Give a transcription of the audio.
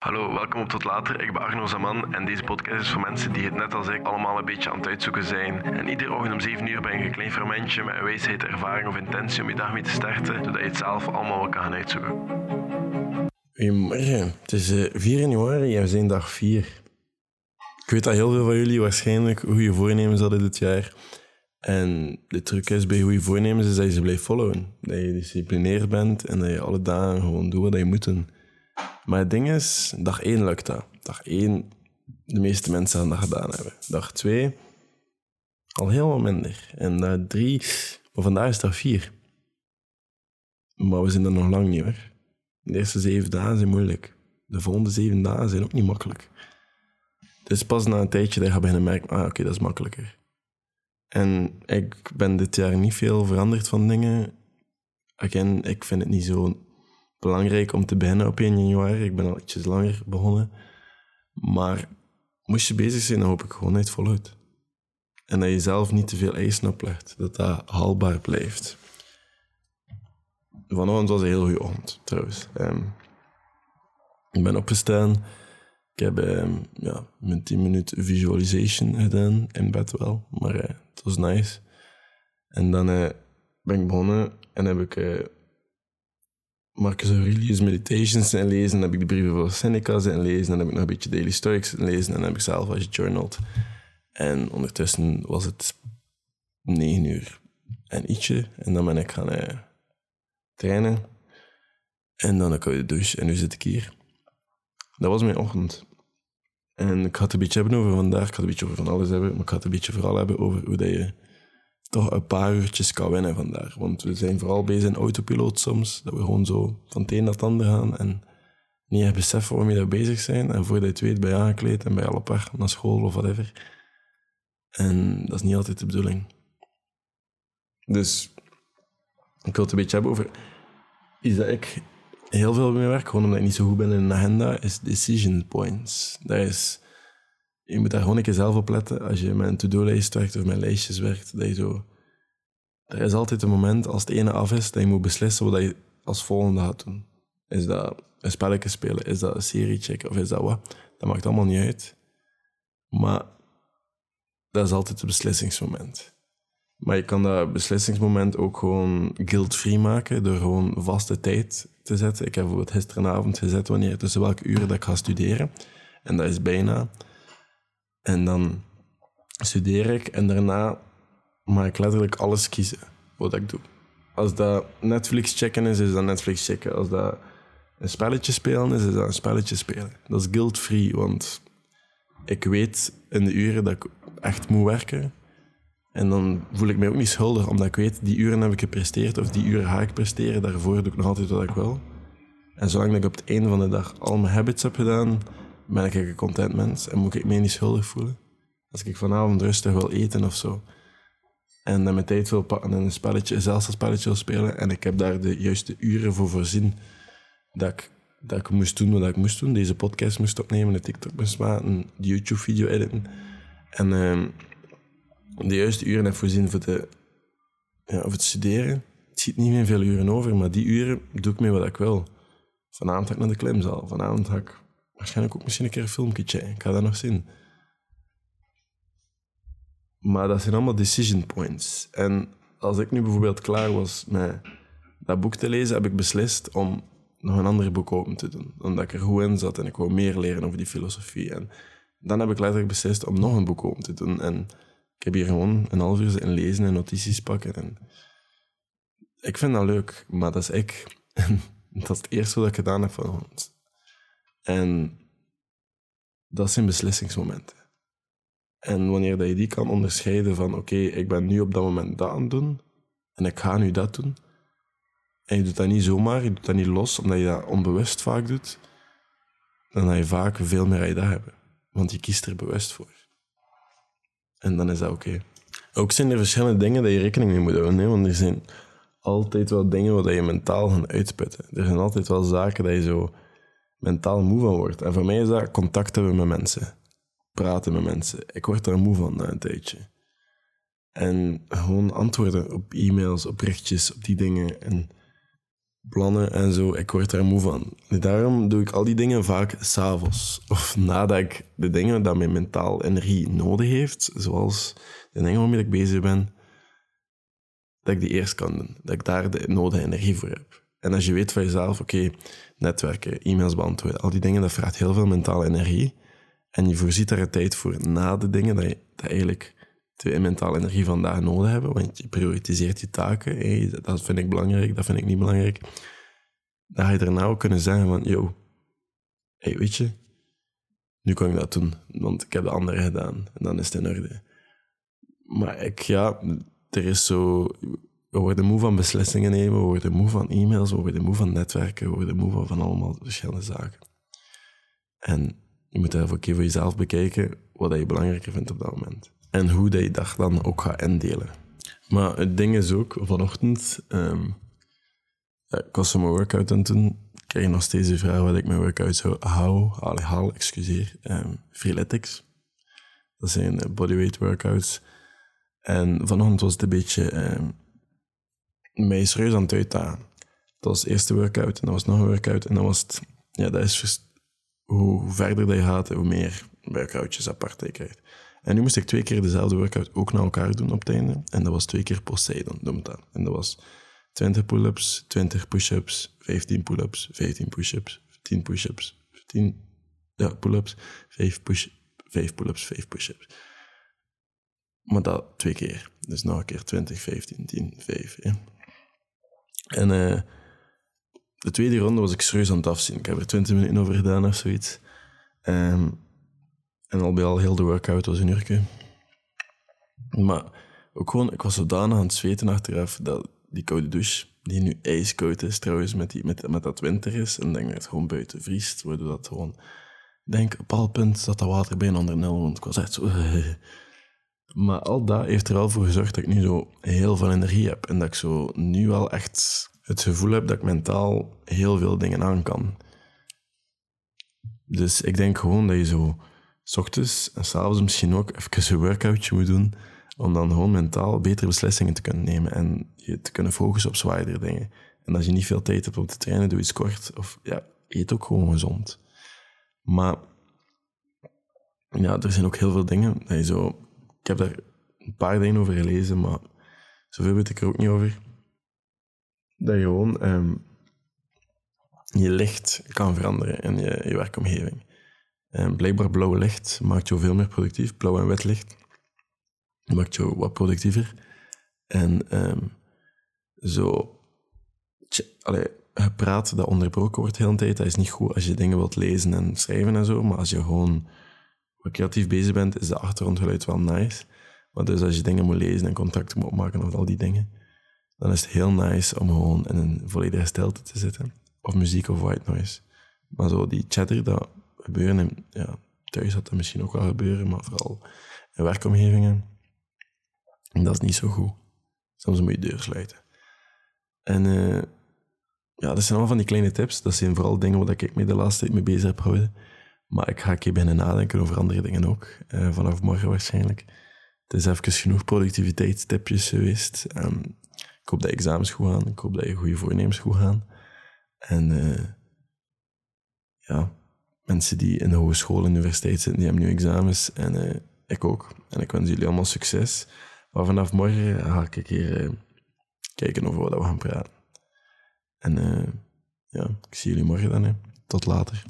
Hallo, welkom op Tot Later. Ik ben Arno Zaman en deze podcast is voor mensen die het net als ik allemaal een beetje aan het uitzoeken zijn. En iedere ochtend om 7 uur ben je een klein fermentje met een wijsheid, ervaring of intentie om je dag mee te starten, zodat je het zelf allemaal wel kan gaan uitzoeken. Goedemorgen. Het is eh, 4 januari en we zijn dag 4. Ik weet dat heel veel van jullie waarschijnlijk goede voornemens hadden dit jaar. En de truc is bij goede voornemens is dat je ze blijft followen. Dat je gedisciplineerd bent en dat je alle dagen gewoon doet wat je moet doen. Maar het ding is, dag 1 lukt dat. Dag 1, de meeste mensen gaan dat gedaan hebben. Dag 2, al heel wat minder. En dag 3, maar vandaag is dag 4. Maar we zijn er nog lang niet hoor. De eerste zeven dagen zijn moeilijk. De volgende zeven dagen zijn ook niet makkelijk. Dus pas na een tijdje dat je beginnen merken, ah oké, dat is makkelijker. En ik ben dit jaar niet veel veranderd van dingen. Again, ik vind het niet zo belangrijk om te beginnen op 1 januari. Ik ben al ietsjes langer begonnen. Maar moest je bezig zijn, dan hoop ik gewoon het volhoudt. En dat je zelf niet te veel eisen oplegt. Dat dat haalbaar blijft. Vanochtend was een heel goede ochtend, trouwens. Ehm, ik ben opgestaan. Ik heb ehm, ja, mijn 10 minuten visualization gedaan in bed wel. Maar eh, het was nice. En dan eh, ben ik begonnen en heb ik eh, Marcus Aurelius Meditations en lezen. Dan heb ik de brieven van Seneca en lezen. Dan heb ik nog een beetje Daily Stoics en lezen. En dan heb ik zelf als journaled. En ondertussen was het 9 uur en ietsje. En dan ben ik gaan eh, trainen. En dan uit de douche en nu zit ik hier. Dat was mijn ochtend. En ik had het een beetje hebben over vandaag. Ik had het een beetje over van alles hebben. Maar ik had het een beetje vooral hebben over hoe dat je toch een paar uurtjes kan winnen vandaag. Want we zijn vooral bezig in autopiloot soms. Dat we gewoon zo van het een naar het ander gaan. En niet echt beseffen waarom je daar bezig zijn. En voordat je het weet ben je aangekleed en ben je al op weg naar school of whatever. En dat is niet altijd de bedoeling. Dus ik wil het een beetje hebben over iets dat ik heel veel mee werk, gewoon omdat ik niet zo goed ben in een agenda, is decision points. Dat is, je moet daar gewoon een keer zelf op letten als je met een to-do-lijst werkt of met lijstjes werkt, dat je zo... Er is altijd een moment, als het ene af is, dat je moet beslissen wat je als volgende gaat doen. Is dat een spelletje spelen? Is dat een serie checken? Of is dat wat? Dat maakt allemaal niet uit. Maar dat is altijd het beslissingsmoment. Maar je kan dat beslissingsmoment ook gewoon guilt-free maken door gewoon vaste tijd te zetten. Ik heb bijvoorbeeld gisteravond gezet wanneer tussen welke uren dat ik ga studeren. En dat is bijna. En dan studeer ik en daarna mag ik letterlijk alles kiezen wat ik doe. Als dat Netflix checken is, is dat Netflix checken. Als dat een spelletje spelen is, is dat een spelletje spelen. Dat is guilt-free, want ik weet in de uren dat ik echt moet werken. En dan voel ik mij ook niet schuldig, omdat ik weet, die uren heb ik gepresteerd of die uren ga ik presteren. Daarvoor doe ik nog altijd wat ik wil. En zolang ik op het einde van de dag al mijn habits heb gedaan, ben ik een content mens en moet ik mij niet schuldig voelen. Als ik vanavond rustig wil eten of zo, en dan mijn tijd wil pakken en een spelletje, zelfs een spelletje wil spelen, en ik heb daar de juiste uren voor voorzien dat ik, dat ik moest doen wat ik moest doen. Deze podcast moest opnemen, de TikTok moest maken, de YouTube-video editen. En uh, de juiste uren heb voorzien voor, de, ja, het studeren. Het schiet niet meer veel uren over, maar die uren doe ik mee wat ik wil. Vanavond ga ik naar de klimzaal. Vanavond ga ik waarschijnlijk ook misschien een keer een filmpje. Ik ga dat nog zien. Maar dat zijn allemaal decision points. En als ik nu bijvoorbeeld klaar was met dat boek te lezen, heb ik beslist om nog een ander boek open te doen. Omdat ik er goed in zat en ik wou meer leren over die filosofie. En dan heb ik letterlijk beslist om nog een boek open te doen. En ik heb hier gewoon een half uur in lezen en notities pakken. En ik vind dat leuk, maar dat is ik. En dat is het eerste wat ik gedaan heb vanochtend. En dat zijn beslissingsmomenten. En wanneer dat je die kan onderscheiden van oké, ik ben nu op dat moment dat aan het doen en ik ga nu dat doen. En je doet dat niet zomaar, je doet dat niet los, omdat je dat onbewust vaak doet, dan ga je vaak veel meer uit dat hebben. Want je kiest er bewust voor. En dan is dat oké. Ook zijn er verschillende dingen dat je rekening mee moet houden. Hè? Want er zijn altijd wel dingen waar je mentaal gaan uitputten. Er zijn altijd wel zaken dat je zo mentaal moe van wordt. En voor mij is dat contact hebben met mensen. Praten met mensen. Ik word daar moe van na een tijdje. En gewoon antwoorden op e-mails, op berichtjes, op die dingen. En plannen en zo. Ik word daar moe van. Daarom doe ik al die dingen vaak s'avonds. Of nadat ik de dingen dat mijn mentaal energie nodig heeft, zoals de dingen waarmee ik bezig ben, dat ik die eerst kan doen. Dat ik daar de nodige energie voor heb. En als je weet van jezelf, oké, netwerken, e-mails beantwoorden, al die dingen, dat vraagt heel veel mentale energie. En je voorziet daar een tijd voor na de dingen dat je dat eigenlijk twee mentale energie vandaag nodig hebben, want je prioritiseert je taken. Hey, dat vind ik belangrijk, dat vind ik niet belangrijk. Dan ga je daarna ook kunnen zeggen van, yo, hey, weet je, nu kan ik dat doen, want ik heb de andere gedaan. En dan is het in orde. Maar ik, ja, er is zo... We worden moe van beslissingen nemen, we worden moe van e-mails, we worden moe van netwerken, we worden moe van, van allemaal verschillende zaken. En je moet even keer voor jezelf bekijken wat je belangrijker vindt op dat moment. En hoe dat je dag dan ook gaat indelen. Maar het ding is ook, vanochtend, um, ik was mijn workout aan toen, krijg je nog steeds de vraag wat ik mijn workout zou hou, allee, haal, excuseer, um, freeletics. Dat zijn bodyweight workouts. En vanochtend was het een beetje um, mij serieus aan het uitdagen. Dat was de eerste workout en dat was nog een workout. En dan was het, ja, dat is hoe verder je gaat, hoe meer workoutjes apart je krijgt. En nu moest ik twee keer dezelfde workout ook naar elkaar doen op het einde. En dat was twee keer Poseidon, noemt dat. En dat was 20 pull-ups, 20 push-ups, 15 pull-ups, 15 push-ups, 10 push-ups, 10 ja, pull-ups, 5 push 5 pull-ups, 5 push-ups. Maar dat twee keer. Dus nog een keer 20, 15, 10, 5. Ja. En uh, de tweede ronde was ik serieus aan het afzien. Ik heb er 20 minuten over gedaan of zoiets. Um, en al bij al heel de workout was een uurtje. Maar ook gewoon, ik was zodanig aan het zweten achteraf dat die koude douche, die nu ijskoud is trouwens, met, die, met, met dat winter is, en denk dat het gewoon buiten vriest, waardoor dat gewoon... Ik denk op al punt dat dat water bijna onder nul, want ik was echt. maar al dat heeft er al voor gezorgd dat ik nu zo heel veel energie heb en dat ik zo nu wel echt het gevoel heb dat ik mentaal heel veel dingen aan kan. Dus ik denk gewoon dat je zo s ochtends en s'avonds misschien ook even een workoutje moet doen, om dan gewoon mentaal betere beslissingen te kunnen nemen en je te kunnen focussen op zwaardere dingen. En als je niet veel tijd hebt om te trainen, doe iets kort. Of ja, eet ook gewoon gezond. Maar ja, er zijn ook heel veel dingen dat je zo... Ik heb daar een paar dingen over gelezen, maar zoveel weet ik er ook niet over. Dat je gewoon um, je licht kan veranderen in je, je werkomgeving. En blijkbaar blauw licht maakt jou veel meer productief. Blauw en wit licht maakt jou wat productiever. En um, zo... Allee, praat dat onderbroken wordt de hele tijd, dat is niet goed als je dingen wilt lezen en schrijven en zo. Maar als je gewoon wat creatief bezig bent, is de achtergrondgeluid wel nice. Maar dus als je dingen moet lezen en contacten moet opmaken of al die dingen, dan is het heel nice om gewoon in een volledige stilte te zitten. Of muziek of white noise. Maar zo die chatter, dat gebeuren. En ja, thuis had dat misschien ook wel gebeuren, maar vooral in werkomgevingen. En dat is niet zo goed. Soms moet je deur sluiten. En uh, ja, dat zijn allemaal van die kleine tips. Dat zijn vooral dingen waar ik me de laatste tijd mee bezig heb gehouden. Maar ik ga een keer beginnen nadenken over andere dingen ook. Uh, vanaf morgen waarschijnlijk. Het is even genoeg productiviteitstipjes geweest. Um, ik hoop dat examens goed gaan. Ik hoop dat je goede voornemens goed gaan. En uh, ja, mensen die in de hogeschool en universiteit zitten, die hebben nu examens. En uh, ik ook. En ik wens jullie allemaal succes. Maar vanaf morgen ga ik hier kijken over wat we gaan praten. En ja, ik zie jullie morgen dan. Hè. Tot later.